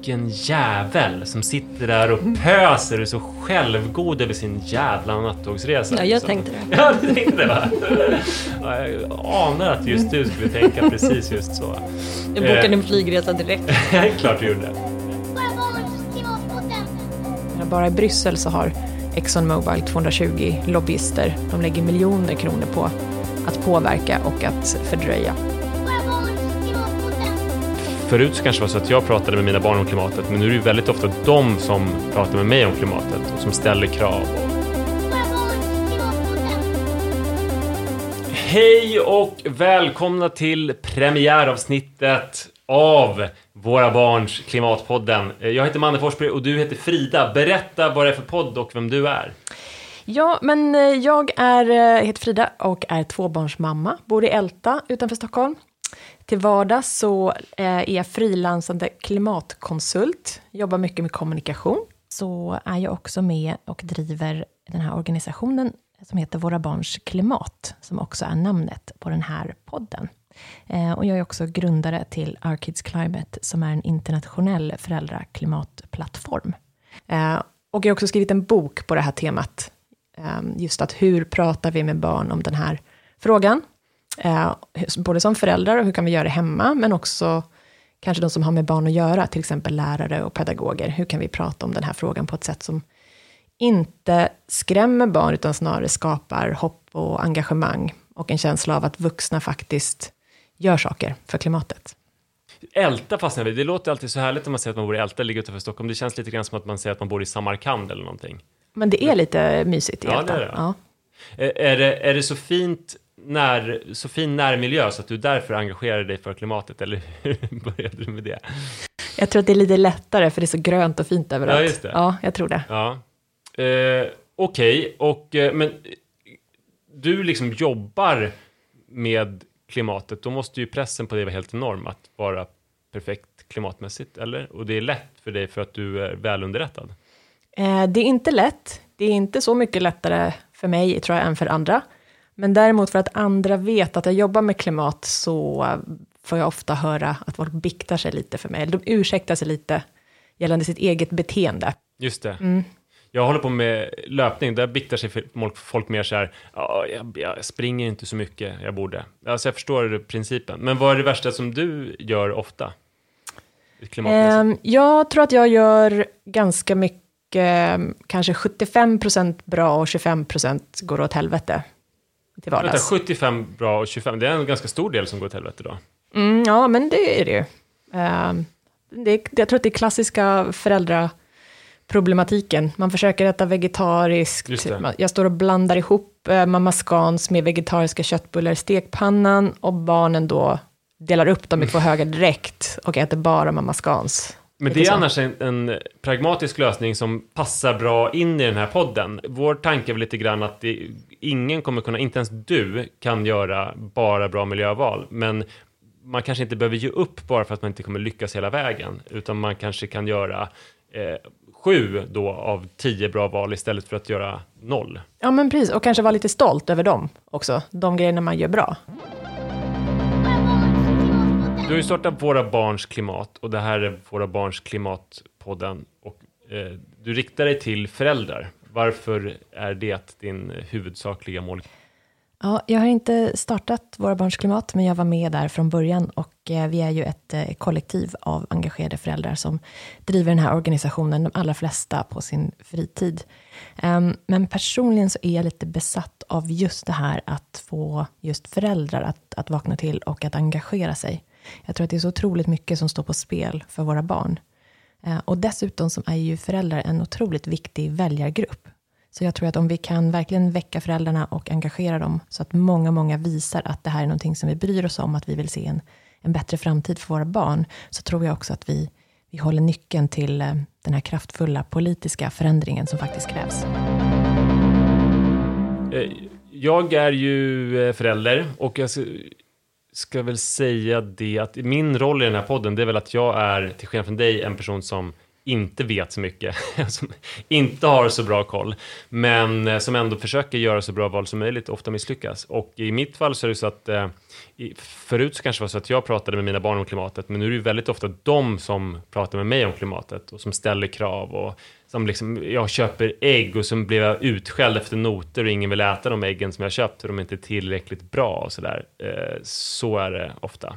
vilken jävel som sitter där och pöser och är så självgod över sin jävla nattågsresa. Ja, jag liksom. tänkte det. Ja, du tänkte det va? Ja, jag anar att just du skulle tänka precis just så. Jag bokade en flygresa direkt. Klart du gjorde. Klimatpodden. Bara i Bryssel så har ExxonMobil 220 lobbyister. De lägger miljoner kronor på att påverka och att fördröja. Förut så kanske det var så att jag pratade med mina barn om klimatet, men nu är det ju väldigt ofta de som pratar med mig om klimatet och som ställer krav. Hej och välkomna till premiäravsnittet av Våra Barns Klimatpodden. Jag heter Manne Forsberg och du heter Frida. Berätta vad det är för podd och vem du är. Ja, men eh, jag är, eh, heter Frida och är tvåbarnsmamma, bor i Älta utanför Stockholm. Till vardags så eh, är jag frilansande klimatkonsult, jobbar mycket med kommunikation. Så är jag också med och driver den här organisationen som heter Våra Barns Klimat, som också är namnet på den här podden. Eh, och jag är också grundare till Our Kids Climate, som är en internationell föräldraklimatplattform. Eh, och jag har också skrivit en bok på det här temat, just att hur pratar vi med barn om den här frågan? Eh, både som föräldrar och hur kan vi göra det hemma, men också kanske de som har med barn att göra, till exempel lärare och pedagoger. Hur kan vi prata om den här frågan på ett sätt som inte skrämmer barn, utan snarare skapar hopp och engagemang och en känsla av att vuxna faktiskt gör saker för klimatet. Älta fastnar vi. Det låter alltid så härligt när man säger att man bor i Älta, ligger utanför Stockholm. Det känns lite grann som att man säger att man bor i Samarkand eller någonting. Men det är lite mysigt i Ja, Älta. det är det. Ja. Är är det, är det så, fint när, så fin närmiljö så att du därför engagerar dig för klimatet, eller hur började du med det? Jag tror att det är lite lättare, för det är så grönt och fint överallt. Ja, just det. Ja, jag tror det. Ja. Eh, Okej, och eh, men du liksom jobbar med klimatet, då måste ju pressen på dig vara helt enorm att vara perfekt klimatmässigt, eller? Och det är lätt för dig för att du är välunderrättad. Eh, det är inte lätt. Det är inte så mycket lättare för mig, tror jag, än för andra. Men däremot för att andra vet att jag jobbar med klimat så får jag ofta höra att folk biktar sig lite för mig. Eller de ursäktar sig lite gällande sitt eget beteende. Just det. Jag håller på med löpning, där biktar sig folk- mer så här, ja, jag, jag springer inte så mycket jag borde. Alltså jag förstår principen. Men vad är det värsta som du gör ofta? Klimatmässigt. Eh, jag tror att jag gör ganska mycket, kanske 75% bra och 25% går åt helvete till Vänta, vardags. 75 bra och 25, det är en ganska stor del som går åt helvete då. Mm, ja, men det är det ju. Det, jag tror att det är klassiska föräldraproblematiken. Man försöker äta vegetariskt. Jag står och blandar ihop eh, mamma Scans med vegetariska köttbullar i stekpannan och barnen då delar upp dem i två högar direkt och äter bara mamma Scans. Men det är annars en, en pragmatisk lösning som passar bra in i den här podden. Vår tanke är väl lite grann att det, ingen kommer kunna, inte ens du, kan göra bara bra miljöval. Men man kanske inte behöver ge upp bara för att man inte kommer lyckas hela vägen. Utan man kanske kan göra eh, sju då av tio bra val istället för att göra noll. Ja, men precis. Och kanske vara lite stolt över dem också. De grejerna man gör bra. Du har ju startat Våra Barns Klimat och det här är Våra Barns Klimat-podden. Och, eh, du riktar dig till föräldrar. Varför är det din huvudsakliga mål? Ja, jag har inte startat Våra Barns Klimat, men jag var med där från början och eh, vi är ju ett eh, kollektiv av engagerade föräldrar som driver den här organisationen, de allra flesta på sin fritid. Ehm, men personligen så är jag lite besatt av just det här att få just föräldrar att, att vakna till och att engagera sig. Jag tror att det är så otroligt mycket som står på spel för våra barn. Eh, och dessutom så är ju föräldrar en otroligt viktig väljargrupp. Så jag tror att om vi kan verkligen väcka föräldrarna och engagera dem, så att många, många visar att det här är någonting som vi bryr oss om, att vi vill se en, en bättre framtid för våra barn, så tror jag också att vi, vi håller nyckeln till eh, den här kraftfulla politiska förändringen som faktiskt krävs. Eh, jag är ju förälder och jag ska- väl säga det att min roll i den här podden, det är väl att jag är, till skillnad från dig, en person som inte vet så mycket, som inte har så bra koll, men eh, som ändå försöker göra så bra val som möjligt och ofta misslyckas. Och i mitt fall så är det så att eh, förut så kanske det var så att jag pratade med mina barn om klimatet, men nu är det ju väldigt ofta de som pratar med mig om klimatet och som ställer krav och som liksom, jag köper ägg och som blir jag utskälld efter noter och ingen vill äta de äggen som jag köpt för de är inte tillräckligt bra och sådär. Eh, så är det ofta.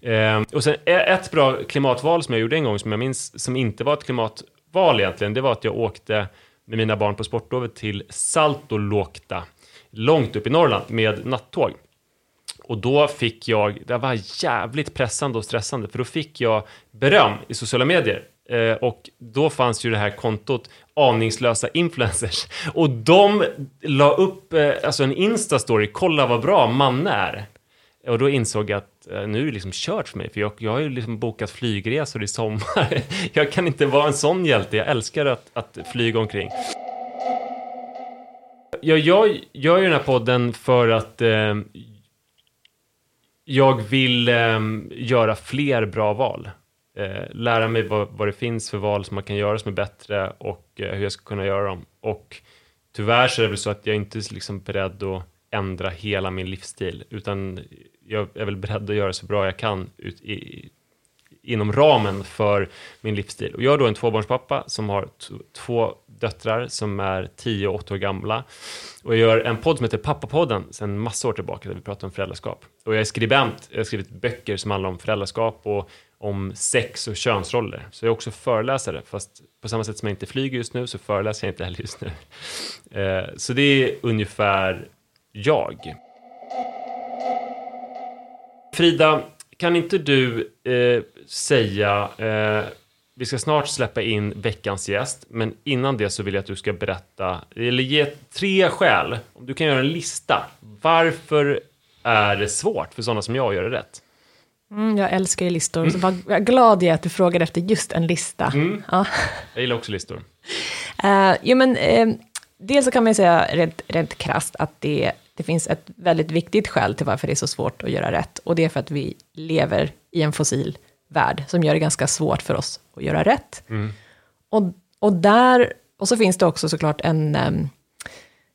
Eh, och sen eh, ett bra klimatval som jag gjorde en gång som jag minns, som inte var ett klimatval egentligen, det var att jag åkte med mina barn på sportlovet till Saltoluokta, långt upp i Norrland, med nattåg. Och då fick jag, det var jävligt pressande och stressande, för då fick jag beröm i sociala medier. Eh, och då fanns ju det här kontot aningslösa influencers. Och de la upp eh, alltså en Insta-story, kolla vad bra Manne är. Och då insåg jag att eh, nu är det liksom kört för mig, för jag, jag har ju liksom bokat flygresor i sommar. jag kan inte vara en sån hjälte, jag älskar att, att flyga omkring. Jag, jag gör ju den här podden för att eh, jag vill eh, göra fler bra val. Eh, lära mig vad, vad det finns för val som man kan göra som är bättre och eh, hur jag ska kunna göra dem. Och tyvärr så är det väl så att jag inte är liksom beredd att ändra hela min livsstil, utan jag är väl beredd att göra så bra jag kan ut i, inom ramen för min livsstil. Och jag är då en tvåbarnspappa som har två döttrar som är 10 och 8 år gamla. Och jag gör en podd som heter Pappapodden sedan massa år tillbaka där vi pratar om föräldraskap. Och jag är skribent, jag har skrivit böcker som handlar om föräldraskap och om sex och könsroller. Så jag är också föreläsare, fast på samma sätt som jag inte flyger just nu så föreläser jag inte heller just nu. Eh, så det är ungefär jag. Frida, kan inte du eh, säga, eh, vi ska snart släppa in veckans gäst, men innan det så vill jag att du ska berätta, eller ge tre skäl, om du kan göra en lista, varför är det svårt för sådana som jag att göra rätt? Mm, jag älskar ju listor, så vad glad jag är att du frågade efter just en lista. Ja. Jag gillar också listor. Uh, jo, men eh, dels så kan man ju säga rent, rent krasst att det, det finns ett väldigt viktigt skäl till varför det är så svårt att göra rätt. Och det är för att vi lever i en fossil värld som gör det ganska svårt för oss att göra rätt. Och, och där, och så finns det också såklart en,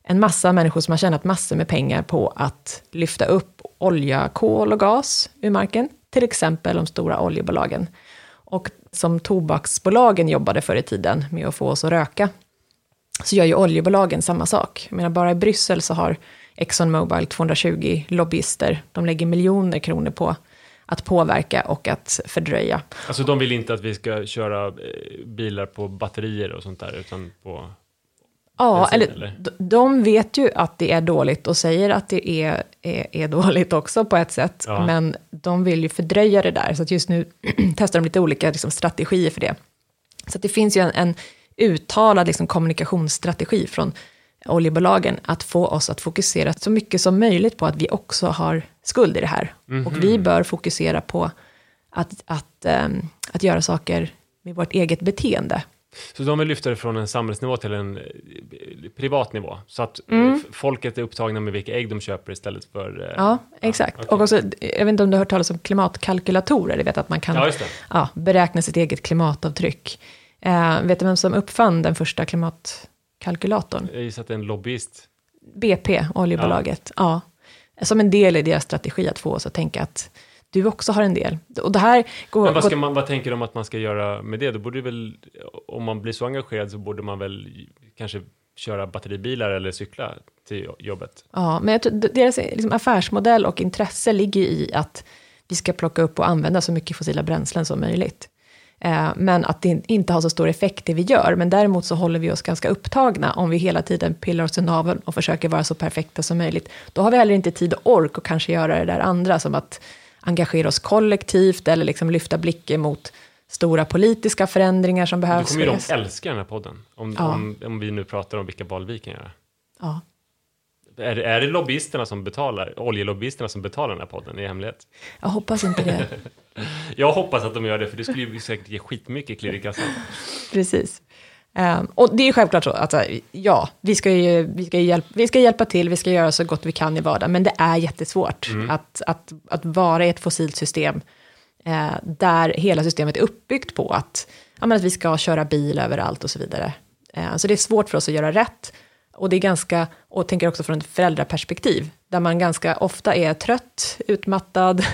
en massa människor som har tjänat massor med pengar på att lyfta upp olja, kol och gas ur marken. Till exempel de stora oljebolagen. Och som tobaksbolagen jobbade förr i tiden med att få oss att röka, så gör ju oljebolagen samma sak. Jag menar, bara i Bryssel så har ExxonMobil 220 lobbyister. De lägger miljoner kronor på att påverka och att fördröja. Alltså de vill inte att vi ska köra eh, bilar på batterier och sånt där, utan på... Ja, bensin, eller, eller? de vet ju att det är dåligt och säger att det är, är, är dåligt också på ett sätt. Ja. Men de vill ju fördröja det där, så att just nu testar de lite olika liksom, strategier för det. Så att det finns ju en, en uttalad liksom, kommunikationsstrategi från oljebolagen att få oss att fokusera så mycket som möjligt på att vi också har skuld i det här. Och vi bör fokusera på att, att, ehm, att göra saker med vårt eget beteende. Så de vill lyfta det från en samhällsnivå till en eh, privat nivå, så att Mm. eh, f- folket är upptagna med vilka ägg de köper istället för... eh, Ja, exakt. okej. Och också, jag vet inte om du har hört talas om klimatkalkylatorer, det vet att man kan Ja, ja, beräkna sitt eget klimatavtryck. Eh, vet du vem som uppfann den första klimatkalkylatorn? Jag gissar att det är en lobbyist. BP, oljebolaget. Ja. Som en del i deras strategi att få oss att tänka att du också har en del. Och det här går... Men vad, ska man, vad tänker de att man ska göra med det? Då borde väl, om man blir så engagerad så borde man väl kanske köra batteribilar eller cykla till jobbet. Ja, men jag tror, deras liksom, affärsmodell och intresse ligger i att vi ska plocka upp och använda så mycket fossila bränslen som möjligt. Eh, men att det in- inte har så stor effekt det vi gör. Men däremot så håller vi oss ganska upptagna om vi hela tiden pillar oss i naveln och försöker vara så perfekta som möjligt. Då har vi heller inte tid och ork att kanske göra det där andra, som att engagera oss kollektivt eller liksom lyfta blicken mot stora politiska förändringar som Då behövs. kommer ju de älska den här podden. Om, Ja. om, om vi nu pratar om vilka val vi kan göra. ja. Är, är det lobbyisterna som betalar, oljelobbyisterna som betalar den här podden i hemlighet? Jag hoppas inte det. Jag hoppas att de gör det, för det skulle ju säkert ge skitmycket klirr i kassan. Precis. Ehm, och det är självklart så att så här, ja, vi ska, ju, vi, ska ju hjälp, vi ska hjälpa till, vi ska göra så gott vi kan i vardagen, men det är jättesvårt att, att, att vara i ett fossilt system eh, där hela systemet är uppbyggt på att, ja, att vi ska köra bil överallt och så vidare. Eh, så det är svårt för oss att göra rätt. Och det är ganska, och tänker också från ett föräldraperspektiv, där man ganska ofta är trött, utmattad.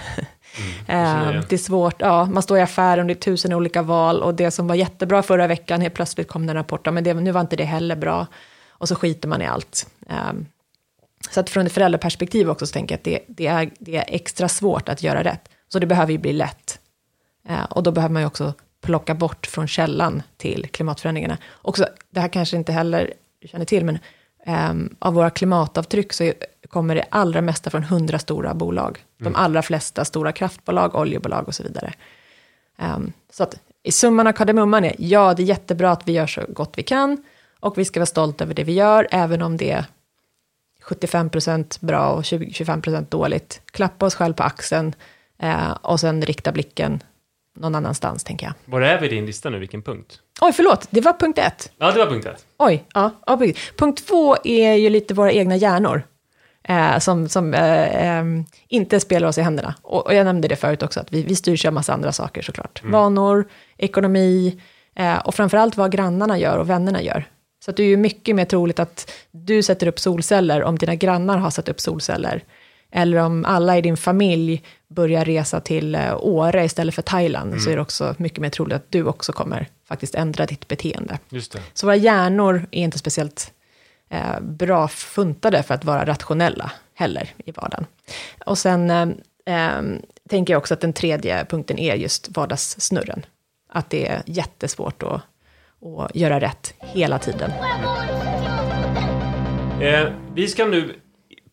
känner eh, det. är svårt, ja, man står i affären det är tusen olika val och det som var jättebra förra veckan, helt plötsligt kom det en rapport, ja, men det, nu var inte det heller bra. Och så skiter man i allt. Eh, så att från ett föräldraperspektiv också så tänker jag att det, det, är, det är extra svårt att göra rätt. Så det behöver ju bli lätt. Eh, och då behöver man ju också plocka bort från källan till klimatförändringarna. Också, det här kanske inte heller känner till, men ehm, av våra klimatavtryck så kommer det allra mesta från hundra stora bolag. De allra flesta stora kraftbolag, oljebolag och så vidare. Ehm, så att i summan av kardemumman är, ja, det är jättebra att vi gör så gott vi kan, och vi ska vara stolta över det vi gör, även om det är 75% bra och 20, 25% dåligt. Klappa oss själv på axeln eh, och sen rikta blicken någon annanstans, tänker jag. Var är vi i din lista nu? Vilken punkt? Oj, förlåt, det var punkt ett. Ja, det var punkt ett. Oj, ja, ja punkt. punkt två är ju lite våra egna hjärnor. Eh, som som eh, ehm, inte spelar oss i händerna. Och, och jag nämnde det förut också, att vi, vi styrs av massa andra saker såklart. Vanor, ekonomi eh, och framförallt vad grannarna gör och vännerna gör. Så att det är ju mycket mer troligt att du sätter upp solceller om dina grannar har satt upp solceller. Eller om alla i din familj börjar resa till eh, Åre istället för Thailand, så är det också mycket mer troligt att du också kommer faktiskt ändra ditt beteende. Just det. Så våra hjärnor är inte speciellt eh, bra funtade för att vara rationella heller i vardagen. Och sen eh, eh, tänker jag också att den tredje punkten är just vardagssnurren. Att det är jättesvårt att, att göra rätt hela tiden. Eh, vi ska nu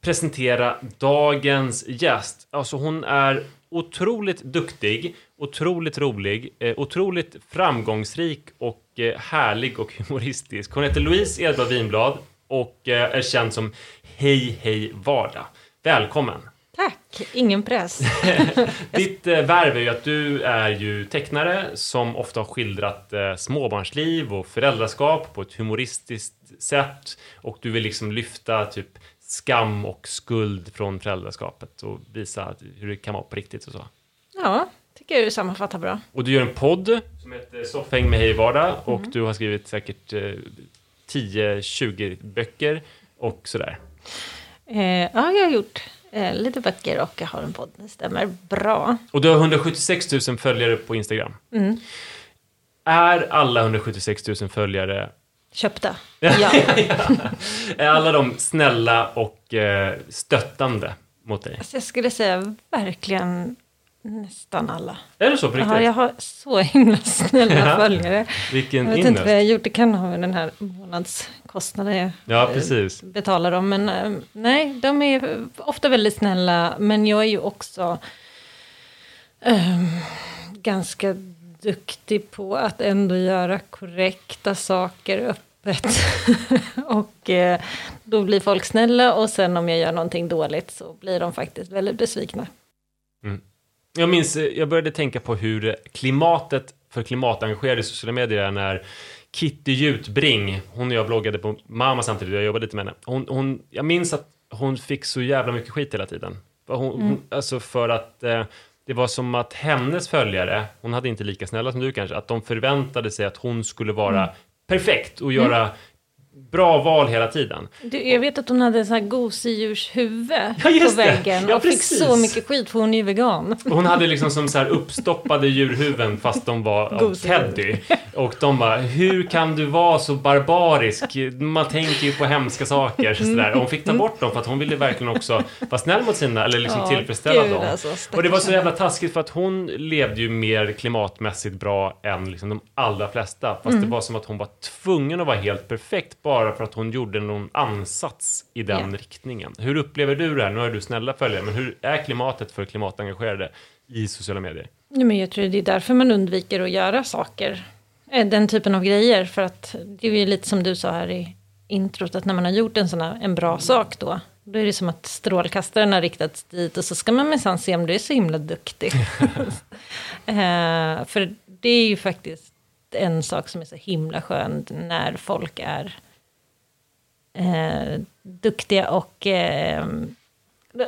presentera dagens gäst. Alltså hon är otroligt duktig, otroligt rolig, eh, otroligt framgångsrik och eh, härlig och humoristisk. Hon heter Louise Edvard Winblad och eh, är känd som Hej Hej Vardag. Välkommen! Tack, ingen press. Ditt eh, värv är ju att du är ju tecknare som ofta har skildrat eh, småbarnsliv och föräldraskap på ett humoristiskt sätt och du vill liksom lyfta typ skam och skuld från föräldraskapet och visa hur det kan vara på riktigt och så. Ja, tycker jag du sammanfattar bra. Och du gör en podd som heter Soffhäng med Hej Vardag och du har skrivit säkert eh, 10-20 böcker och sådär. Eh, ja, jag har gjort eh, lite böcker och jag har en podd. Det stämmer bra. Och du har 176 000 följare på Instagram. Är alla 176 000 följare Köpta. Ja. Alla de snälla och eh, stöttande mot dig? Alltså, jag skulle säga verkligen nästan alla. Är det så på Ja, riktigt? jag har så himla snälla Ja. följare. Vilken Jag vet inte vad jag har gjort. Det kan ha med den här månadskostnaden jag Ja, precis. betalar dem. Men eh, nej, de är ofta väldigt snälla. Men jag är ju också ehm, ganska duktig på att ändå göra korrekta saker öppet. och eh, då blir folk snälla och sen om jag gör någonting dåligt så blir de faktiskt väldigt besvikna. Jag minns, eh, jag började tänka på hur klimatet för klimatengagerade i sociala medier är när Kitty Jutbring, hon och jag bloggade på Mamma samtidigt, jag jobbade lite med henne. Hon, hon, jag minns att hon fick så jävla mycket skit hela tiden. Hon, hon, alltså för att eh, det var som att hennes följare, hon hade inte lika snälla som du kanske, att de förväntade sig att hon skulle vara perfekt och göra bra val hela tiden. Du, jag vet att hon hade så här gosedjurshuvud Ja, på väggen Ja, och fick så mycket skit för hon är ju vegan. Hon hade liksom som så här uppstoppade djurhuvuden fast de var av. Teddy. Och de bara, hur kan du vara så barbarisk? Man tänker ju på hemska saker. Så där. Och hon fick ta bort dem för att hon ville verkligen också vara snäll mot sina, eller liksom Ja, tillfredsställa gud, dem. alltså, och det var så jävla taskigt för att hon levde ju mer klimatmässigt bra än liksom de allra flesta. Fast det var som att hon var tvungen att vara helt perfekt bara för att hon gjorde någon ansats i den Ja. riktningen. Hur upplever du det här? Nu har du snälla följare, men hur är klimatet för klimatengagerade i sociala medier? Ja, men jag tror det är därför man undviker att göra saker. Eh, Den typen av grejer. För att det är ju lite som du sa här i introt. Att när man har gjort en sån här, en bra sak då. Då är det som att strålkastaren har riktats dit. Och så ska man minsann se om du är så himla duktig. eh, för det är ju faktiskt en sak som är så himla skön. När folk är eh, duktiga och... Eh,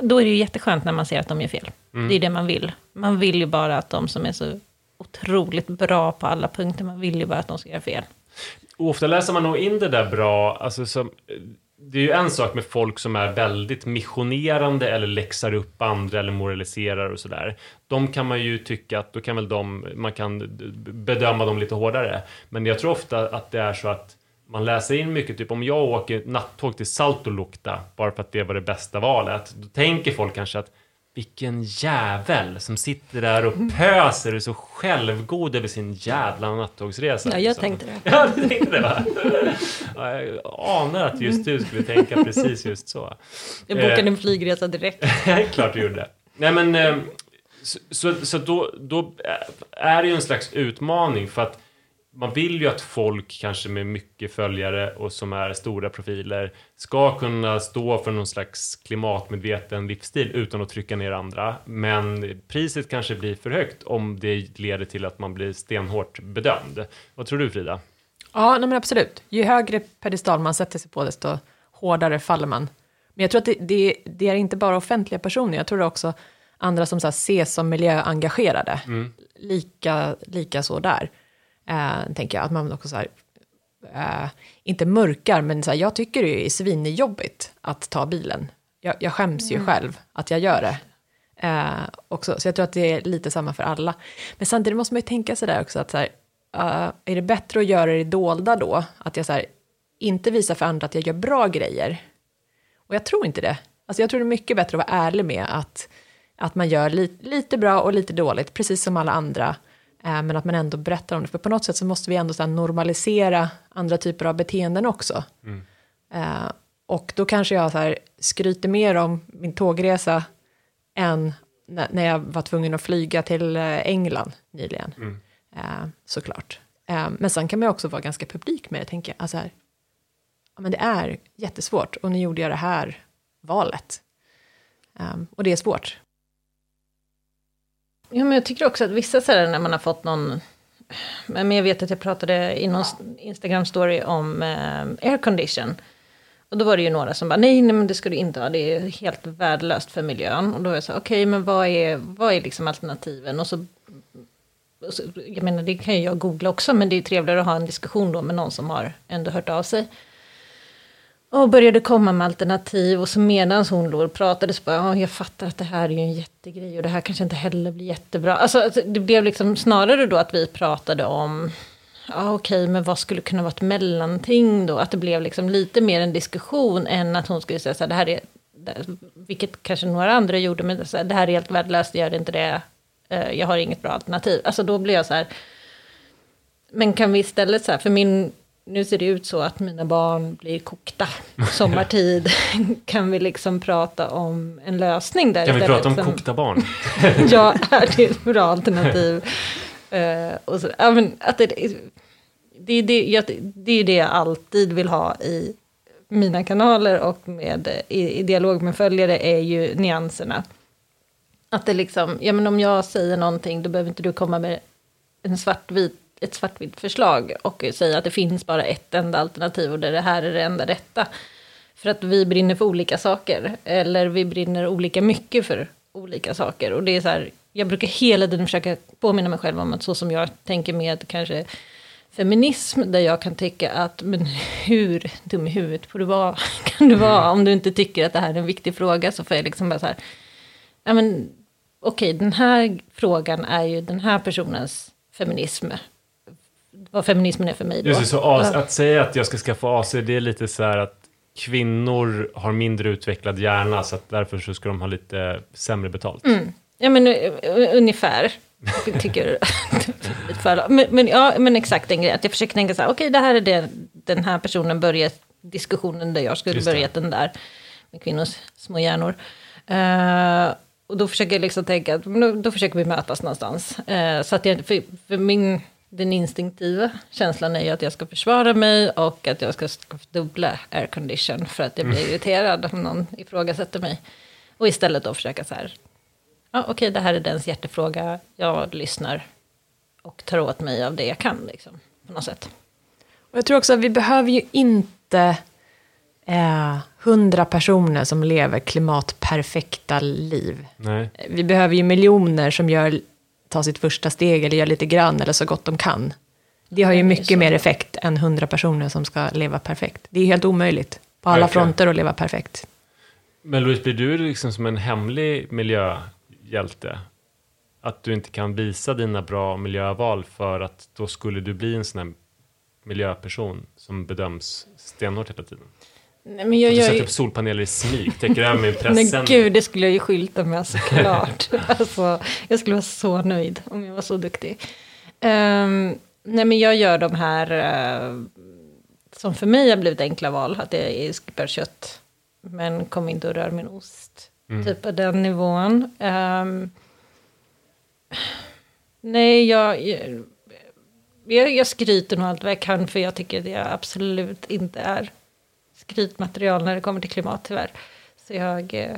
då är det ju jätteskönt när man ser att de gör fel. Det är det man vill. Man vill ju bara att de som är så otroligt bra på alla punkter, man vill ju bara att de ska göra fel. Och ofta läser man nog in det där bra, alltså som, det är ju en sak med folk som är väldigt missionerande eller läxar upp andra eller moraliserar och sådär. De kan man ju tycka att då kan väl de, man kan bedöma dem lite hårdare. Men jag tror ofta att det är så att man läser in mycket, typ om jag åker nattåg till Saltolukta bara för att det var det bästa valet, då tänker folk kanske att vilken jävel som sitter där och pöser och är så självgod över sin jävla nattågsresa. Ja, jag liksom. tänkte det. Ja, du tänkte det va? Ja, jag anar att just du skulle tänka precis just så. Jag bokade Eh. en flygresa direkt. Klart du gjorde. Nej men, eh, så, så, så då, då är det ju en slags utmaning för att man vill ju att folk kanske med mycket följare och som är stora profiler ska kunna stå för någon slags klimatmedveten livsstil utan att trycka ner andra. Men priset kanske blir för högt om det leder till att man blir stenhårt bedömd. Vad tror du Frida? Ja, nej men absolut. Ju högre pedestal man sätter sig på, desto hårdare faller man. Men jag tror att det, det, det är inte bara offentliga personer, jag tror det också andra som så här, ses som miljöengagerade. Lika, lika så där, eh, tänker jag. Att man också så här, eh, inte mörkar, men så här, jag tycker det är svinjobbigt att ta bilen. Jag, jag skäms ju själv att jag gör det. Eh, också. Så jag tror att det är lite samma för alla. Men samtidigt måste man ju tänka sig där också att så här, eh, är det bättre att göra det dolda då? Att jag så här, inte visar för andra att jag gör bra grejer. Och jag tror inte det. Alltså jag tror det är mycket bättre att vara ärlig med att, att man gör li, lite bra och lite dåligt, precis som alla andra. Eh, men att man ändå berättar om det. För på något sätt så måste vi ändå så normalisera andra typer av beteenden också. Eh, och då kanske jag så här skryter mer om min tågresa än när, jag var tvungen att flyga till eh, England nyligen. Eh, såklart. Eh, men sen kan man också vara ganska publik med det, tänker jag. Alltså här, ja, men det är jättesvårt och nu gjorde jag det här valet. Eh, och det är svårt. Ja, men jag tycker också att vissa så här, när man har fått någon... Men jag vet att jag pratade i någon Instagram-story om eh, aircondition. Och då var det ju några som bara, nej, nej men det ska du inte ha, det är helt värdelöst för miljön. Och då var jag så, okej, men vad är, vad är liksom alternativen? Och så, och så, jag menar, det kan ju jag googla också, men det är trevligare att ha en diskussion då med någon som har ändå hört av sig. Och började komma med alternativ och så medan hon låg och pratade så bara, ja, jag fattar att det här är ju en jättegrej och det här kanske inte heller blir jättebra. Alltså det blev liksom snarare då att vi pratade om, ja okej, men vad skulle kunna vara ett mellanting då? Att det blev liksom lite mer en diskussion än att hon skulle säga så här, det här är, vilket kanske några andra gjorde, men så här, det här är helt värdelöst, gör inte det, eh, jag har inget bra alternativ. Alltså då blev jag så här, men kan vi istället så här, för min, nu ser det ut så att mina barn blir kokta sommartid. kan vi liksom prata om en lösning där Kan vi prata om som- kokta barn? ja, är det ett bra alternativ? Eh, och så, ja, men att det, det, är det, jag, det är det jag alltid vill ha i mina kanaler och med, i, i dialog med följare är ju nyanserna. Att det liksom, ja men om jag säger någonting då behöver inte du komma med en svartvit, ett svartvitt förslag och säga att det finns bara ett enda alternativ och det det här är det enda rätta. För att vi brinner för olika saker. Eller vi brinner olika mycket för olika saker. Och det är så här, jag brukar hela tiden försöka påminna mig själv om att så som jag tänker med kanske feminism, där jag kan tycka att men hur dum i huvudet får du vara, kan du vara om du inte tycker att det här är en viktig fråga, så får jag liksom bara så här, ja men okej, den här frågan är ju den här personens feminism. Vad feminismen är för mig då. Just det, så AC, att säga att jag ska skaffa AC, det är lite så här att kvinnor har mindre utvecklad hjärna, så att därför så ska de ha lite sämre betalt. Ja, men uh, ungefär. Jag tycker men, men, ja, men exakt den grejen. Att jag försöker tänka så här, okej, det här är det den här personen börjar diskussionen där jag skulle börjat den där. Med kvinnors små hjärnor. Eh, och då försöker jag liksom tänka, att då försöker vi mötas någonstans. Eh, så att jag, för, för min, den instinktiva känslan är ju att jag ska försvara mig och att jag ska dubbla aircondition för att jag blir irriterad om någon ifrågasätter mig. Och istället då försöka så här, ja, okej, det här är dens hjärtefråga, jag lyssnar och tar åt mig av det jag kan, liksom, på något sätt. Och jag tror också att vi behöver ju inte eh, hundra personer som lever klimatperfekta liv. Nej. Vi behöver ju miljoner som gör, tar sitt första steg eller gör lite grann eller så gott de kan. Det har ju mycket mer effekt än hundra personer som ska leva perfekt. Det är helt omöjligt på alla Verkligen. fronter att leva perfekt. Men Louise, blir du liksom som en hemlig miljöhjälte? Att du inte kan visa dina bra miljöval för att då skulle du bli en sån här miljöperson som bedöms stenhårt hela tiden? Nej, men jag gör sätter upp solpaneler i smyg, täcker över Men pressen. gud, det skulle jag ju skylta med såklart. alltså, jag skulle vara så nöjd om jag var så duktig. Ehm, nej, men jag gör de här eh, som för mig har blivit enkla val. Att jag skippar kött, men kom inte och rör min ost. Mm. Typ på den nivån. Ehm, nej, jag, jag, jag, jag skryter nog allt vad jag kan, för jag tycker att jag absolut inte är skrytmaterial när det kommer till klimat, tyvärr. Så jag... eh,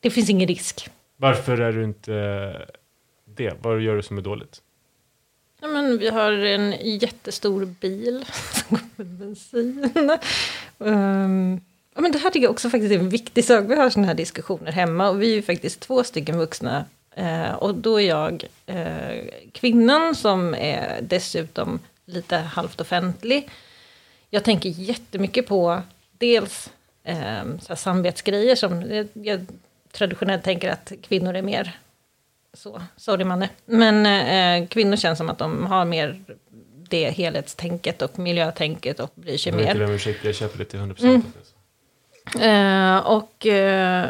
Det finns ingen risk. Varför är du inte det? Vad gör du som är dåligt? Ja, men vi har en jättestor bil som går med bensin. Ehm, ja, men det här tycker jag också faktiskt är en viktig sak. Vi har sådana här diskussioner hemma och vi är ju faktiskt två stycken vuxna. Eh, och då är jag eh, kvinnan som är dessutom lite halvt offentlig. Jag tänker jättemycket på dels eh, så samvetsgrejer som jag, jag traditionellt tänker att kvinnor är mer så, sorry Manne. Men eh, kvinnor känns som att de har mer det helhetstänket och miljötänket och bryr sig Jag mer. ursäkt, jag köper det till 100%. Mm. Alltså. Eh, och eh,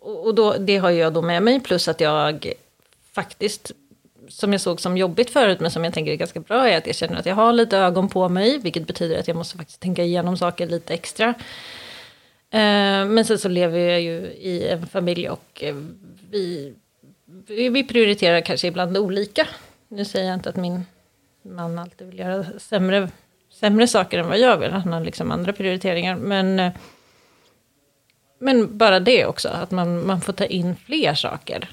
och då, det har jag då med mig, plus att jag faktiskt, som jag såg som jobbigt förut, men som jag tänker är ganska bra, är att jag känner att jag har lite ögon på mig, vilket betyder att jag måste faktiskt tänka igenom saker lite extra. Eh, men sen så lever jag ju i en familj och eh, vi, vi prioriterar kanske ibland olika. Nu säger jag inte att min man alltid vill göra sämre, sämre saker än vad jag vill. Han har liksom andra prioriteringar. Men, eh, men bara det också, att man, man får ta in fler saker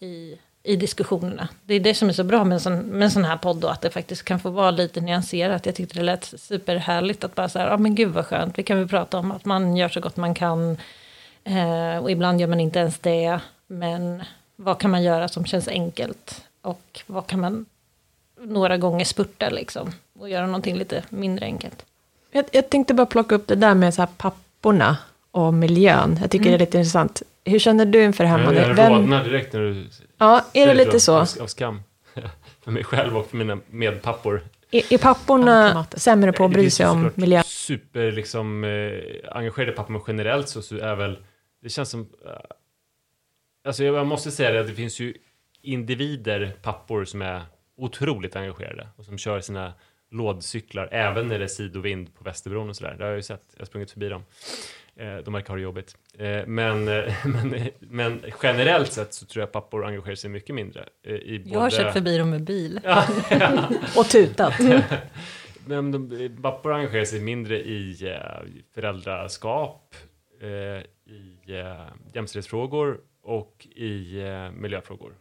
i, i diskussionerna. Det är det som är så bra med en sån, med en sån här podd då, att det faktiskt kan få vara lite nyanserat. Jag tyckte det lät superhärligt att bara så här, ja men gud vad skönt, vi kan väl prata om att man gör så gott man kan. Eh, och ibland gör man inte ens det, men vad kan man göra som känns enkelt? Och vad kan man några gånger spurta liksom? Och göra någonting lite mindre enkelt. Jag, jag tänkte bara plocka upp det där med så här papporna och miljön. Jag tycker det är lite intressant. Hur känner du inför det här? Jag, jag Vem- rodnar direkt när du Ja, är det lite så? Av, av skam. för mig själv och för mina medpappor. Är, är papporna sämre på att bry sig om miljön? Super liksom, eh, engagerade pappor, men generellt så, så är väl, det känns som, eh, alltså jag måste säga det, att det finns ju individer, pappor, som är otroligt engagerade och som kör sina lådcyklar, även när det är sidovind på Västerbron och sådär. Det har jag ju sett, jag har sprungit förbi dem. Eh, de verkar ha det jobbigt. Eh, men, eh, men, men generellt sett så tror jag pappor engagerar sig mycket mindre. I Jag har både- kört förbi dem med bil. Och tutat. Men de, pappor engagerar sig mindre i föräldraskap, i jämställdhetsfrågor och i miljöfrågor,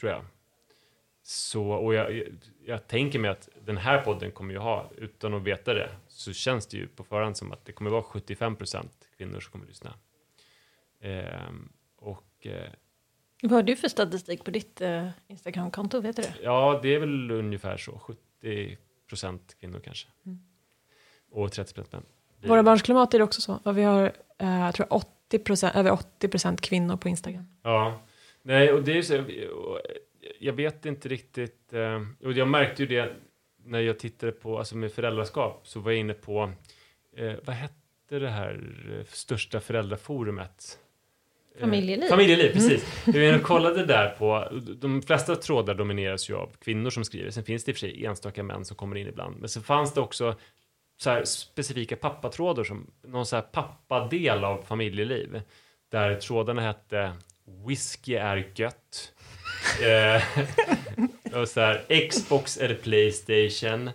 tror jag. Så, och jag, jag tänker mig att den här podden kommer ju ha, utan att veta det, så känns det ju på förhand som att det kommer vara 75% kvinnor som kommer lyssna. Ehm, och eh, Vad har du för statistik på ditt eh, Instagramkonto? Vet du det? Ja, det är väl ungefär så. 70 procent kvinnor kanske. Och 30 procent män. Våra barns klimat är det också så. Och vi har, eh, jag tror 80%, över 80% kvinnor på Instagram. Ja. Nej, och det är så, jag vet inte riktigt, eh, och jag märkte ju det när jag tittade på, alltså med föräldraskap, så var jag inne på, eh, vad hette det här eh, största föräldraforumet? Eh, Familjeliv. Familjeliv, precis. Jag inne och kollade där på, de flesta trådar domineras ju av kvinnor som skriver, sen finns det i och för sig enstaka män som kommer in ibland, men så fanns det också så specifika pappatrådar som någon så här pappadel av familjeliv, där trådarna hette Whisky är gött. eh, och så här, Xbox eller Playstation.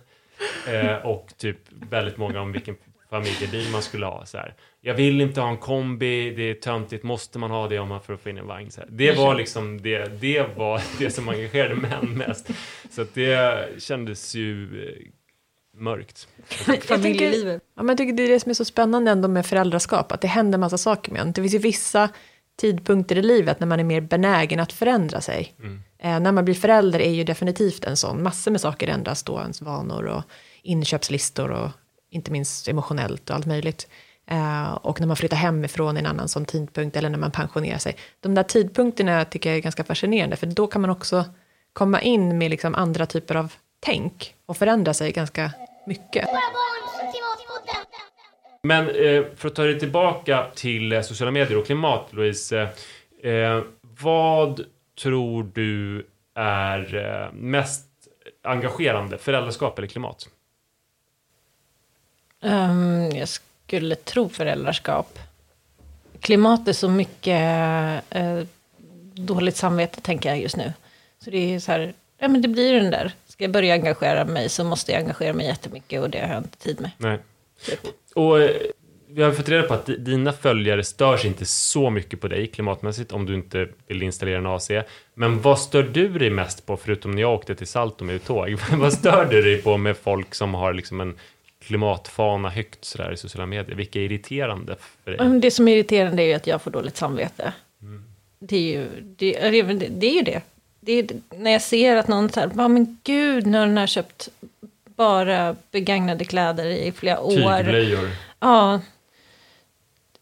Eh, och typ väldigt många om vilken familjebil man skulle ha. Så här. Jag vill inte ha en kombi, det är töntigt, måste man ha det om man för att få in en vagn? Så här. Det var liksom det, det var det som engagerade män mest. Så att det kändes ju eh, mörkt. Familjelivet. Ja, men jag tycker det är det som är så spännande ändå med föräldraskap, att det händer massa saker med en. Det finns ju vissa tidpunkter i livet när man är mer benägen att förändra sig. Eh, när man blir förälder är ju definitivt en sån, massor med saker ändras då, ens vanor och inköpslistor och inte minst emotionellt och allt möjligt. Eh, och när man flyttar hemifrån i en annan sån tidpunkt eller när man pensionerar sig. De där tidpunkterna tycker jag är ganska fascinerande, för då kan man också komma in med liksom andra typer av tänk och förändra sig ganska mycket. Men eh, för att ta dig tillbaka till eh, sociala medier och klimat, Louise. Eh, eh vad tror du är eh, mest engagerande, föräldraskap eller klimat? Ehm, jag skulle tro föräldraskap. Klimat är så mycket eh, dåligt samvete, tänker jag just nu. Så det är så här, ja men det blir den där. Ska jag börja engagera mig så måste jag engagera mig jättemycket och det har jag inte tid med. Nej. Och eh, vi har fått reda på att di- dina följare störs inte så mycket på dig klimatmässigt om du inte vill installera en AC. Men vad stör du dig mest på, förutom när jag åkte till Salto med tåg? vad stör du dig på med folk som har liksom en klimatfana högt sådär i sociala medier? Vilka är irriterande för dig? Mm, Det som är irriterande är ju att jag får dåligt samvete. Det är ju det. Är, det- är ju det. det är, när jag ser att någon säger, ja men gud, när den har köpt bara begagnade kläder i flera år. Tygblöjor. Ja.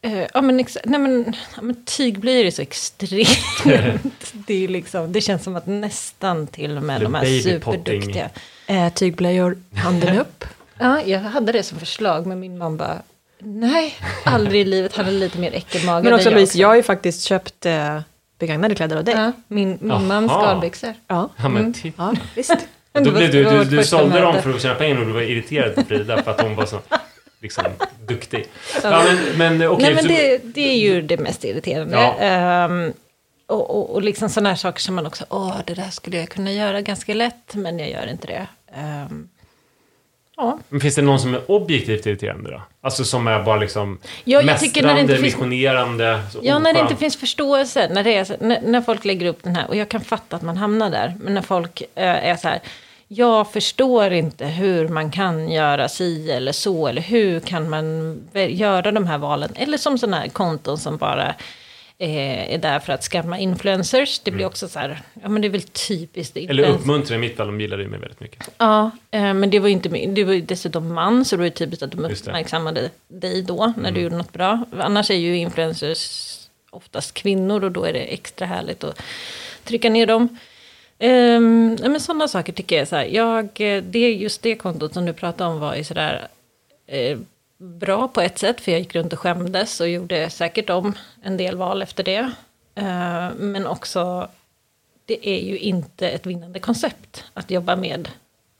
Eh, Ja men, nej, men, ja, men tygblöjor är så extremt. det, är liksom, det känns som att nästan till och med Eller de här superduktiga. Eh, tygblöjor, handen upp. Ja, jag hade det som förslag, men min man bara, nej, aldrig i livet. Han är lite mer äckelmagad Men också än Louise, jag har ju faktiskt köpt eh, begagnade kläder av dig. Ja, min min mans skalbyxor. Ja, Ja, men titta. ja visst. Då blev du, du, du sålde dem för att tjäna pengar och du var irriterad på Frida för att hon var så liksom, duktig. Ja, men, men okej. Nej, men det, det är ju det mest irriterande. Ja. Ehm, och, och, och liksom sådana här saker som man också, åh, det där skulle jag kunna göra ganska lätt, men jag gör inte det. Ehm, ja. Men finns det någon som är objektivt irriterande då? Alltså som är bara liksom Ja, jag tycker när det inte mästrande, finns- Ja, när det inte finns förståelse. När, det är, när, när folk lägger upp den här, och jag kan fatta att man hamnar där. Men när folk eh, är så här, jag förstår inte hur man kan göra si eller så. Eller hur kan man göra de här valen. Eller som sådana här konton som bara eh, är där för att skamma influencers. Det blir också så här, ja men det är väl typiskt Mm. Eller uppmuntra i mitt fall, de gillade ju mig väldigt mycket. Ja, eh, men det var ju inte det var ju dessutom man, så det var ju typiskt att de uppmärksammade dig då, när Mm. du gjorde något bra. Annars är ju influencers oftast kvinnor och då är det extra härligt att trycka ner dem. Um, men sådana saker tycker jag är så här, jag, eh, det är just det kontot som du pratade om var ju sådär eh, bra på ett sätt, för jag gick runt och skämdes och gjorde säkert om en del val efter det. Eh, men också det är ju inte ett vinnande koncept att jobba med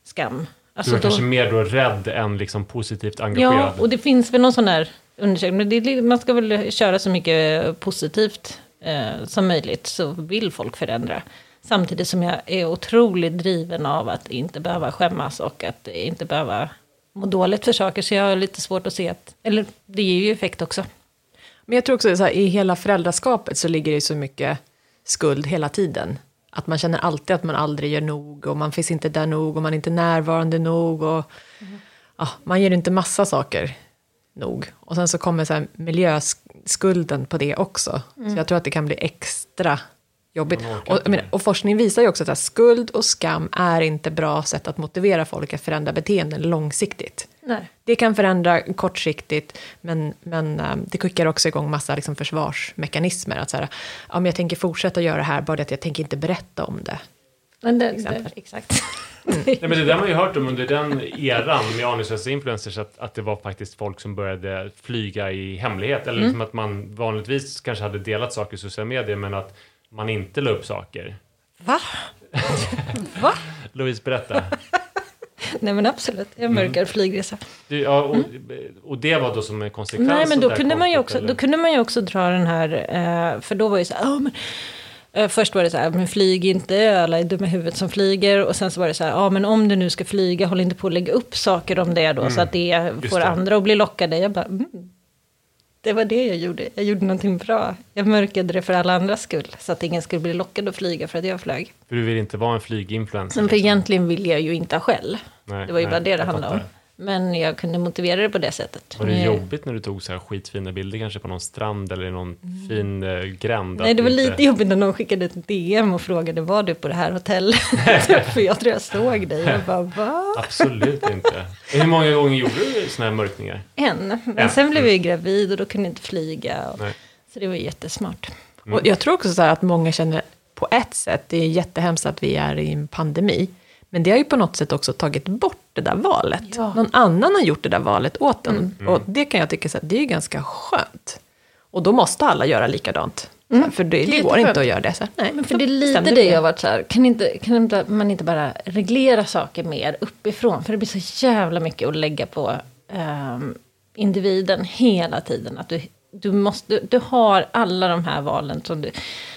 skam. Du Alltså var då, kanske mer då rädd än liksom positivt engagerad. ja, och det finns väl någon sån här undersökning, men det, är- man ska väl köra så mycket positivt eh, som möjligt, så vill folk förändra. Samtidigt som jag är otroligt driven av att inte behöva skämmas och att inte behöva må dåligt för saker, så jag har lite svårt att se att, eller det ger ju effekt också. Men jag tror också så här, i hela föräldraskapet så ligger det så mycket skuld hela tiden. Att man känner alltid att man aldrig gör nog och man finns inte där nog och man är inte närvarande nog och ja, man gör inte massa saker nog. Och sen så kommer så miljöskulden på det också. Så jag tror att det kan bli extra jobbigt. Och, mer. och forskning visar ju också att skuld och skam är inte bra sätt att motivera folk att förändra beteenden långsiktigt. Nej. Det kan förändra kortsiktigt, men, men eh, det skickar också igång massa liksom försvarsmekanismer. Att så här, ja, men jag tänker fortsätta göra det här, bara det att jag tänker inte berätta om det. Men det, det, exakt. Nej, men det där har man ju hört om under den eran med aningslösa influencers, att, att det var faktiskt folk som började flyga i hemlighet. Eller liksom att man vanligtvis kanske hade delat saker i sociala medier, men att man inte la upp saker. Va? Va? Louise, berätta. Nej men absolut, jag mörkar flygresa. Du, ja, och, och det var då som en konsekvens Nej, men då kunde, man ju kontot, också, eller? då kunde man ju också dra den här, eh, för då var det så här, "Ja, men, eh, först var det så här, men flyg inte, alla är dumma i huvudet som flyger. Och sen så var det så här, ja men om du nu ska flyga, håll inte på att lägga upp saker om det då, så att det Mm. just får det. andra att bli lockade. Jag bara, mm, det var det jag gjorde, jag gjorde någonting bra. Jag mörkade det för alla andras skull, så att ingen skulle bli lockad att flyga för att jag flög. För du vill inte vara en flyginfluencer. Men för liksom. egentligen vill jag ju inte ha skäll. Nej, det var ju nej, bara det det handlade om. Men jag kunde motivera det på det sättet. Var det Eh, jobbigt när du tog så här skitfina bilder kanske på någon strand eller i någon fin eh, gränd? Nej, det var inte- lite jobbigt när någon skickade ett DM och frågade var du på det här hotellet? För jag tror jag såg dig. Jag bara, va? Absolut inte. Hur många gånger gjorde du såna här mörkningar? En. Men En. sen blev jag ju gravid och då kunde jag inte flyga. Och, så det var jättesmart. Och jag tror också så här att många känner på ett sätt, det är jättehemskt att vi är i en pandemi, men det har ju på något sätt också tagit bort det där valet. Ja. Någon annan har gjort det där valet åt en. Mm. Och det kan jag tycka så här, det är ganska skönt. Och då måste alla göra likadant. Här, För det, det går inte att göra det. Så här, nej, Men för det är lite det jag har varit så här, kan, inte, kan man inte bara reglera saker mer uppifrån? För det blir så jävla mycket att lägga på ehm, individen hela tiden. Att du, du, måste, du, du har alla de här valen som, du,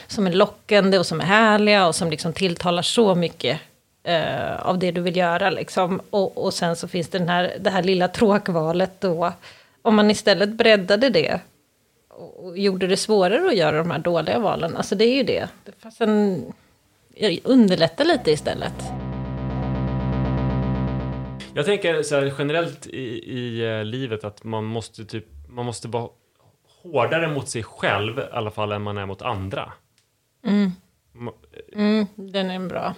som är lockande och som är härliga och som liksom tilltalar så mycket eh, av det du vill göra. Liksom. Och, och sen så finns det den här, det här lilla tråkvalet då. Om man istället breddade det och gjorde det svårare att göra de här dåliga valen. Alltså det är ju det. Fast en, underlätta lite istället. Jag tänker så här, generellt i, i eh, livet att man måste typ, man måste vara hårdare mot sig själv i alla fall än man är mot andra. Ma- Mm, den är bra.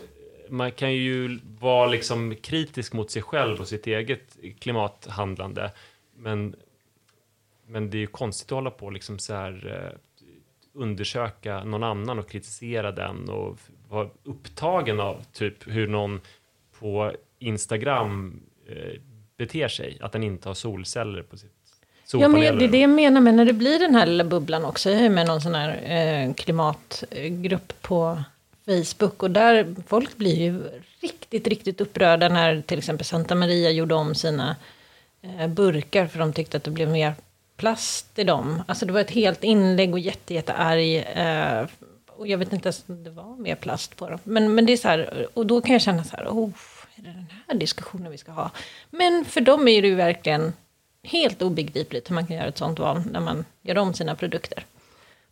Man kan ju vara liksom kritisk mot sig själv och sitt eget klimathandlande. Men, men det är ju konstigt att hålla på liksom så här, eh, undersöka någon annan och kritisera den och vara upptagen av typ hur någon på Instagram eh, beter sig. Att den inte har solceller på sitt Ja, men det är det jag menar med när det blir den här lilla bubblan också. Jag är med någon sån här eh, klimatgrupp på Facebook. Och där folk blir ju riktigt, riktigt upprörda när till exempel Santa Maria gjorde om sina eh, burkar. För de tyckte att det blev mer plast i dem. Alltså det var ett helt inlägg och jätte, jättearg. Eh, och jag vet inte ens om det var mer plast på dem. Men, men det är så här, och då kan jag känna så här, oh, är det den här diskussionen vi ska ha? Men för dem är det ju verkligen helt obegripligt hur man kan göra ett sånt val när man gör om sina produkter.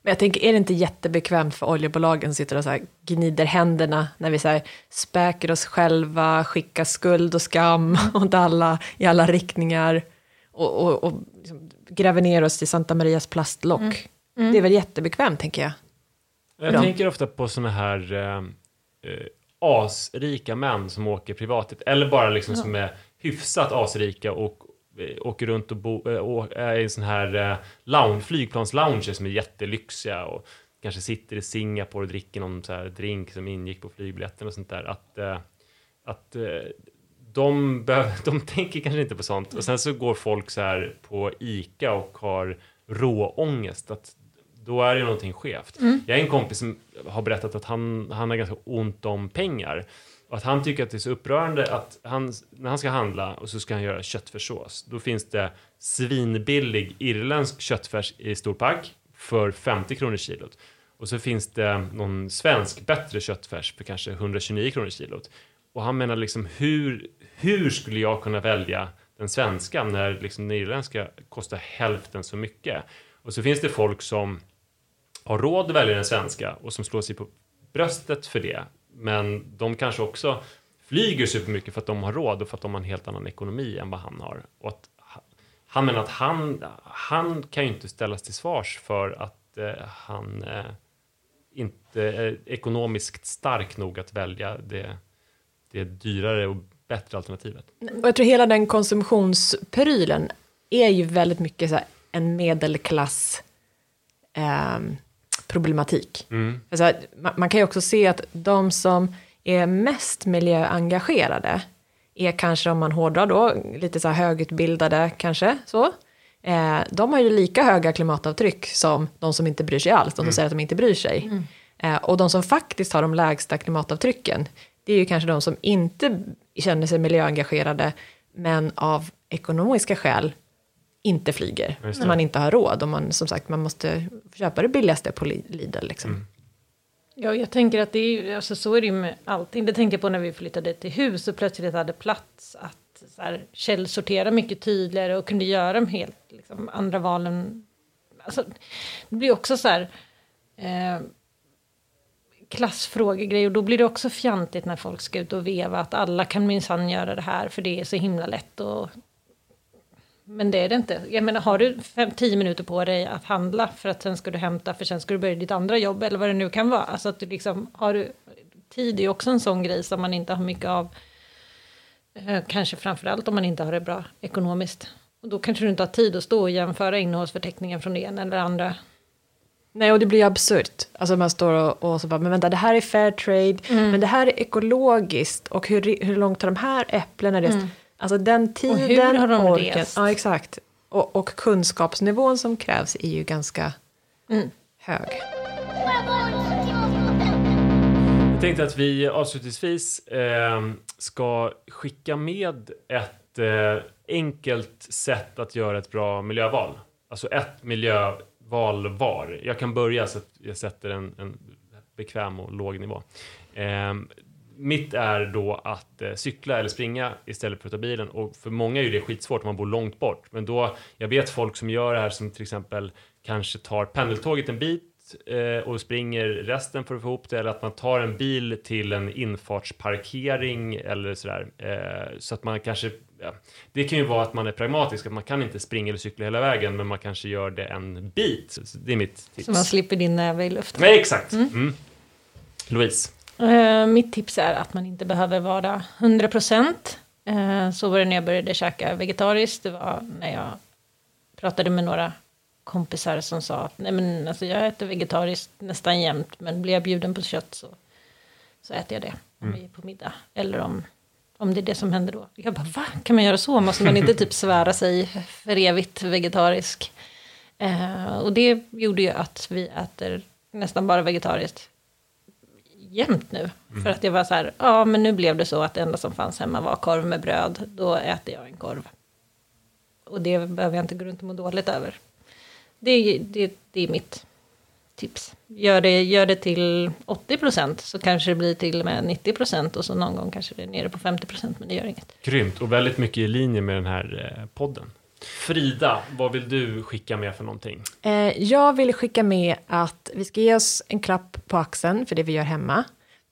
Men jag tänker, är det inte jättebekvämt för oljebolagen som sitter och så här gnider händerna när vi så här späker oss själva, skickar skuld och skam åt alla i alla riktningar och, och, och liksom gräver ner oss i Santa Marias plastlock. Det är väl jättebekvämt, tänker jag. Jag Bra. tänker ofta på såna här eh, eh, asrika män som åker privat, eller bara liksom som är hyfsat asrika och åker runt och, bo, eh, och är i sån här eh, lounge, flygplanslounger som är jättelyxiga och kanske sitter i Singapore och dricker någon så här drink som ingick på flygbiljetten och sånt där. Att, eh, att eh, de, behöver, de tänker kanske inte på sånt. Och sen så går folk så här på ICA och har råångest. Att då är det någonting skevt. Jag har en kompis som har berättat att han, han har ganska ont om pengar. Och att han tycker att det är så upprörande att han, när han ska handla och så ska han göra köttfärssås. Då finns det svinbillig irländsk köttfärs i storpack för 50 kronor kilot. Och så finns det någon svensk bättre köttfärs för kanske 129 kronor kilot. Och han menar liksom hur, hur skulle jag kunna välja den svenska när liksom den irländska kostar hälften så mycket? Och så finns det folk som har råd att välja den svenska och som slår sig på bröstet för det. Men de kanske också flyger supermycket för att de har råd och för att de har en helt annan ekonomi än vad han har. Och att han menar att han, han kan ju inte ställas till svars för att eh, han eh, inte är ekonomiskt stark nog att välja det, det dyrare och bättre alternativet. Och jag tror hela den konsumtionsprylen är ju väldigt mycket så här en medelklass eh, problematik. Alltså, man, man kan ju också se att de som är mest miljöengagerade är kanske, om man hårdrar då, lite så här högutbildade kanske, så. Eh, de har ju lika höga klimatavtryck som de som inte bryr sig alls, de som säger att de inte bryr sig. Eh, och de som faktiskt har de lägsta klimatavtrycken, det är ju kanske de som inte känner sig miljöengagerade, men av ekonomiska skäl inte flyger. När man inte har råd och man, som sagt, man måste köpa det billigaste på Li- Lidl. Liksom. Ja, jag tänker att det är ju, alltså så är det ju med allting. Det tänkte jag på när vi flyttade till hus och plötsligt hade plats att så här, källsortera mycket tydligare och kunde göra de helt liksom, andra valen. Alltså, det blir också så här eh, klassfrågegrej och då blir det också fjantigt när folk ska ut och veva att alla kan minsann göra det här för det är så himla lätt och Men det är det inte. Jag menar, har du fem, tio minuter på dig att handla för att sen ska du hämta, för sen ska du börja ditt andra jobb eller vad det nu kan vara. Alltså att du liksom, har du, tid är ju också en sån grej som man inte har mycket av. Eh, kanske framförallt om man inte har det bra ekonomiskt. Och då kanske du inte har tid att stå och jämföra innehållsförteckningen från det ena eller andra. Nej, och det blir absurt. Alltså man står och, och så bara, men vänta, det här är fair trade, Mm. men det här är ekologiskt och hur, hur långt har de här äpplena rest? Alltså den tiden, Mm. hur har de orken, rest? ja exakt. Och, och kunskapsnivån som krävs är ju ganska Mm. hög. Jag tänkte att vi avslutningsvis eh, ska skicka med ett eh, enkelt sätt att göra ett bra miljöval. Alltså ett miljöval var. Jag kan börja så att jag sätter en, en bekväm och låg nivå. Eh, mitt är då att eh, cykla eller springa istället för att ta bilen. Och för många är ju det skitsvårt om man bor långt bort. Men då, jag vet folk som gör det här som till exempel kanske tar pendeltåget en bit eh, och springer resten för att få ihop det. Eller att man tar en bil till en infartsparkering eller sådär. Eh, så att man kanske, ja, det kan ju vara att man är pragmatisk, att man kan inte springa eller cykla hela vägen, men man kanske gör det en bit. Så det är mitt tips. Så man slipper din näve i luften. Nej, exakt. Mm. Louise. Eh, mitt tips är att man inte behöver vara 100 procent. Eh, så var det när jag började käka vegetariskt. Det var när jag pratade med några kompisar som sa att nej men alltså jag äter vegetariskt nästan jämt. Men blir jag bjuden på kött så, så äter jag det. Om vi är på middag. Eller om, om det är det som händer då. Jag bara va? Kan man göra så? Måste man inte typ svära sig för evigt vegetarisk? Eh, och det gjorde ju att vi äter nästan bara vegetariskt jämt nu. För att det var så här, ja men nu blev det så att det enda som fanns hemma var korv med bröd. Då äter jag en korv. Och det behöver jag inte gå runt och må dåligt över. Det, är- det, det är mitt tips. Gör det, gör det till 80% så kanske det blir till och med 90% och så någon gång kanske det är nere på 50% men det gör inget. Grymt och väldigt mycket i linje med den här eh, podden. Frida, vad vill du skicka med för någonting? Eh, jag vill skicka med att vi ska ge oss en klapp på axeln för det vi gör hemma.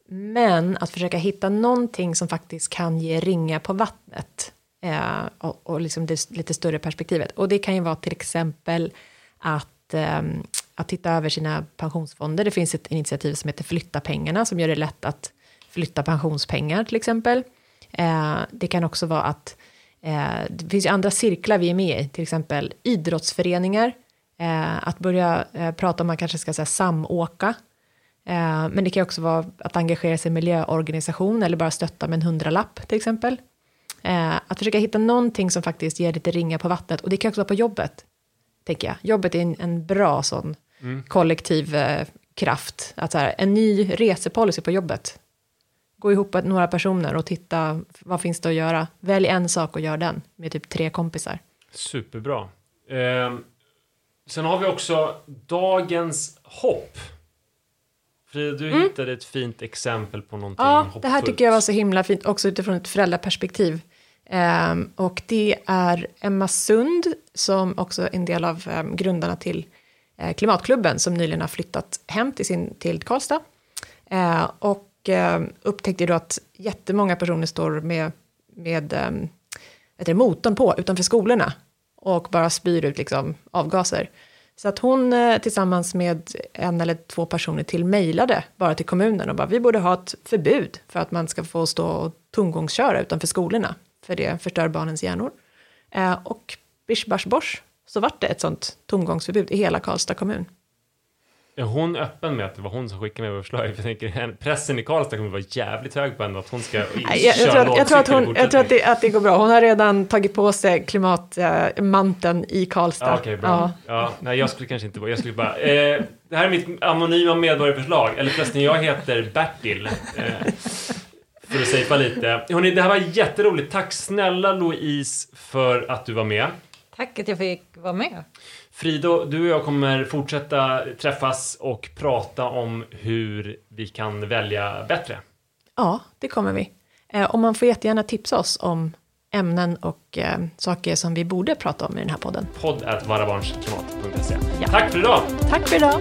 Men att försöka hitta någonting som faktiskt kan ge ringa på vattnet. Eh, och och liksom det lite större perspektivet. Och det kan ju vara till exempel att, ehm, att titta över sina pensionsfonder. Det finns ett initiativ som heter Flytta pengarna som gör det lätt att flytta pensionspengar till exempel. Eh, det kan också vara att det finns ju andra cirklar vi är med i, till exempel idrottsföreningar. Eh, att börja eh, prata om man kanske ska säga, samåka. Eh, men det kan också vara att engagera sig i miljöorganisation eller bara stötta med en hundralapp till exempel. Eh, att försöka hitta någonting som faktiskt ger lite ringa på vattnet. Och det kan också vara på jobbet, tänker jag. Jobbet är en, en bra sån kollektiv eh, kraft. Att så här, en ny resepolicy på jobbet. Gå ihop med några personer och titta vad finns det att göra. Välj en sak och gör den med typ tre kompisar. Superbra. Eh, sen har vi också dagens hopp. Frida, du hittade ett fint exempel på någonting Ja, hoppfullt. det här tycker jag var så himla fint, också utifrån ett föräldraperspektiv. Ehm, och det är Emma Sund, som också är en del av um, grundarna till eh, Klimatklubben, som nyligen har flyttat hem till, sin, till Karlstad. Eh, och eh, upptäckte då att jättemånga personer står med, med eh, heter det, motorn på utanför skolorna och bara spyr ut liksom, avgaser. Så att hon eh, tillsammans med en eller två personer till mejlade bara till kommunen och bara vi borde ha ett förbud för att man ska få stå och tomgångsköra utanför skolorna för det förstör barnens hjärnor. Eh, och bish bash bosh så vart det ett sånt tomgångsförbud i hela Karlstad kommun. Är hon öppen med att det var hon som skickade med förslaget? Jag tänker, pressen i Karlstad kommer vara jävligt hög på henne att hon ska Jag, jag, tror att, jag tror, att, hon, jag tror att, det, att det går bra. Hon har redan tagit på sig klimatmanteln i Karlstad. Ja, Okej, bra. Ja. nej, jag skulle kanske inte vara... Jag skulle bara... Eh, det här är mitt anonyma medborgarförslag. Eller förresten, jag heter Bertil. Eh, för att safea lite. Hörrni, det här var jätteroligt. Tack snälla Louise för att du var med. Tack att jag fick vara med. Frida, du och jag kommer fortsätta träffas och prata om hur vi kan välja bättre. Ja, det kommer vi. Eh, och man får jättegärna tipsa oss om ämnen och eh, saker som vi borde prata om i den här podden. Podd varabarnsklimat.se. Ja. Tack för idag! Tack för idag!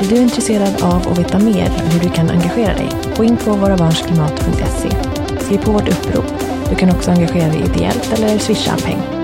Är du intresserad av att veta mer hur du kan engagera dig? Gå in på vårabarnsklimat.se. Skriv på vårt upprop Du kan också engagera dig ideellt eller swisha en peng.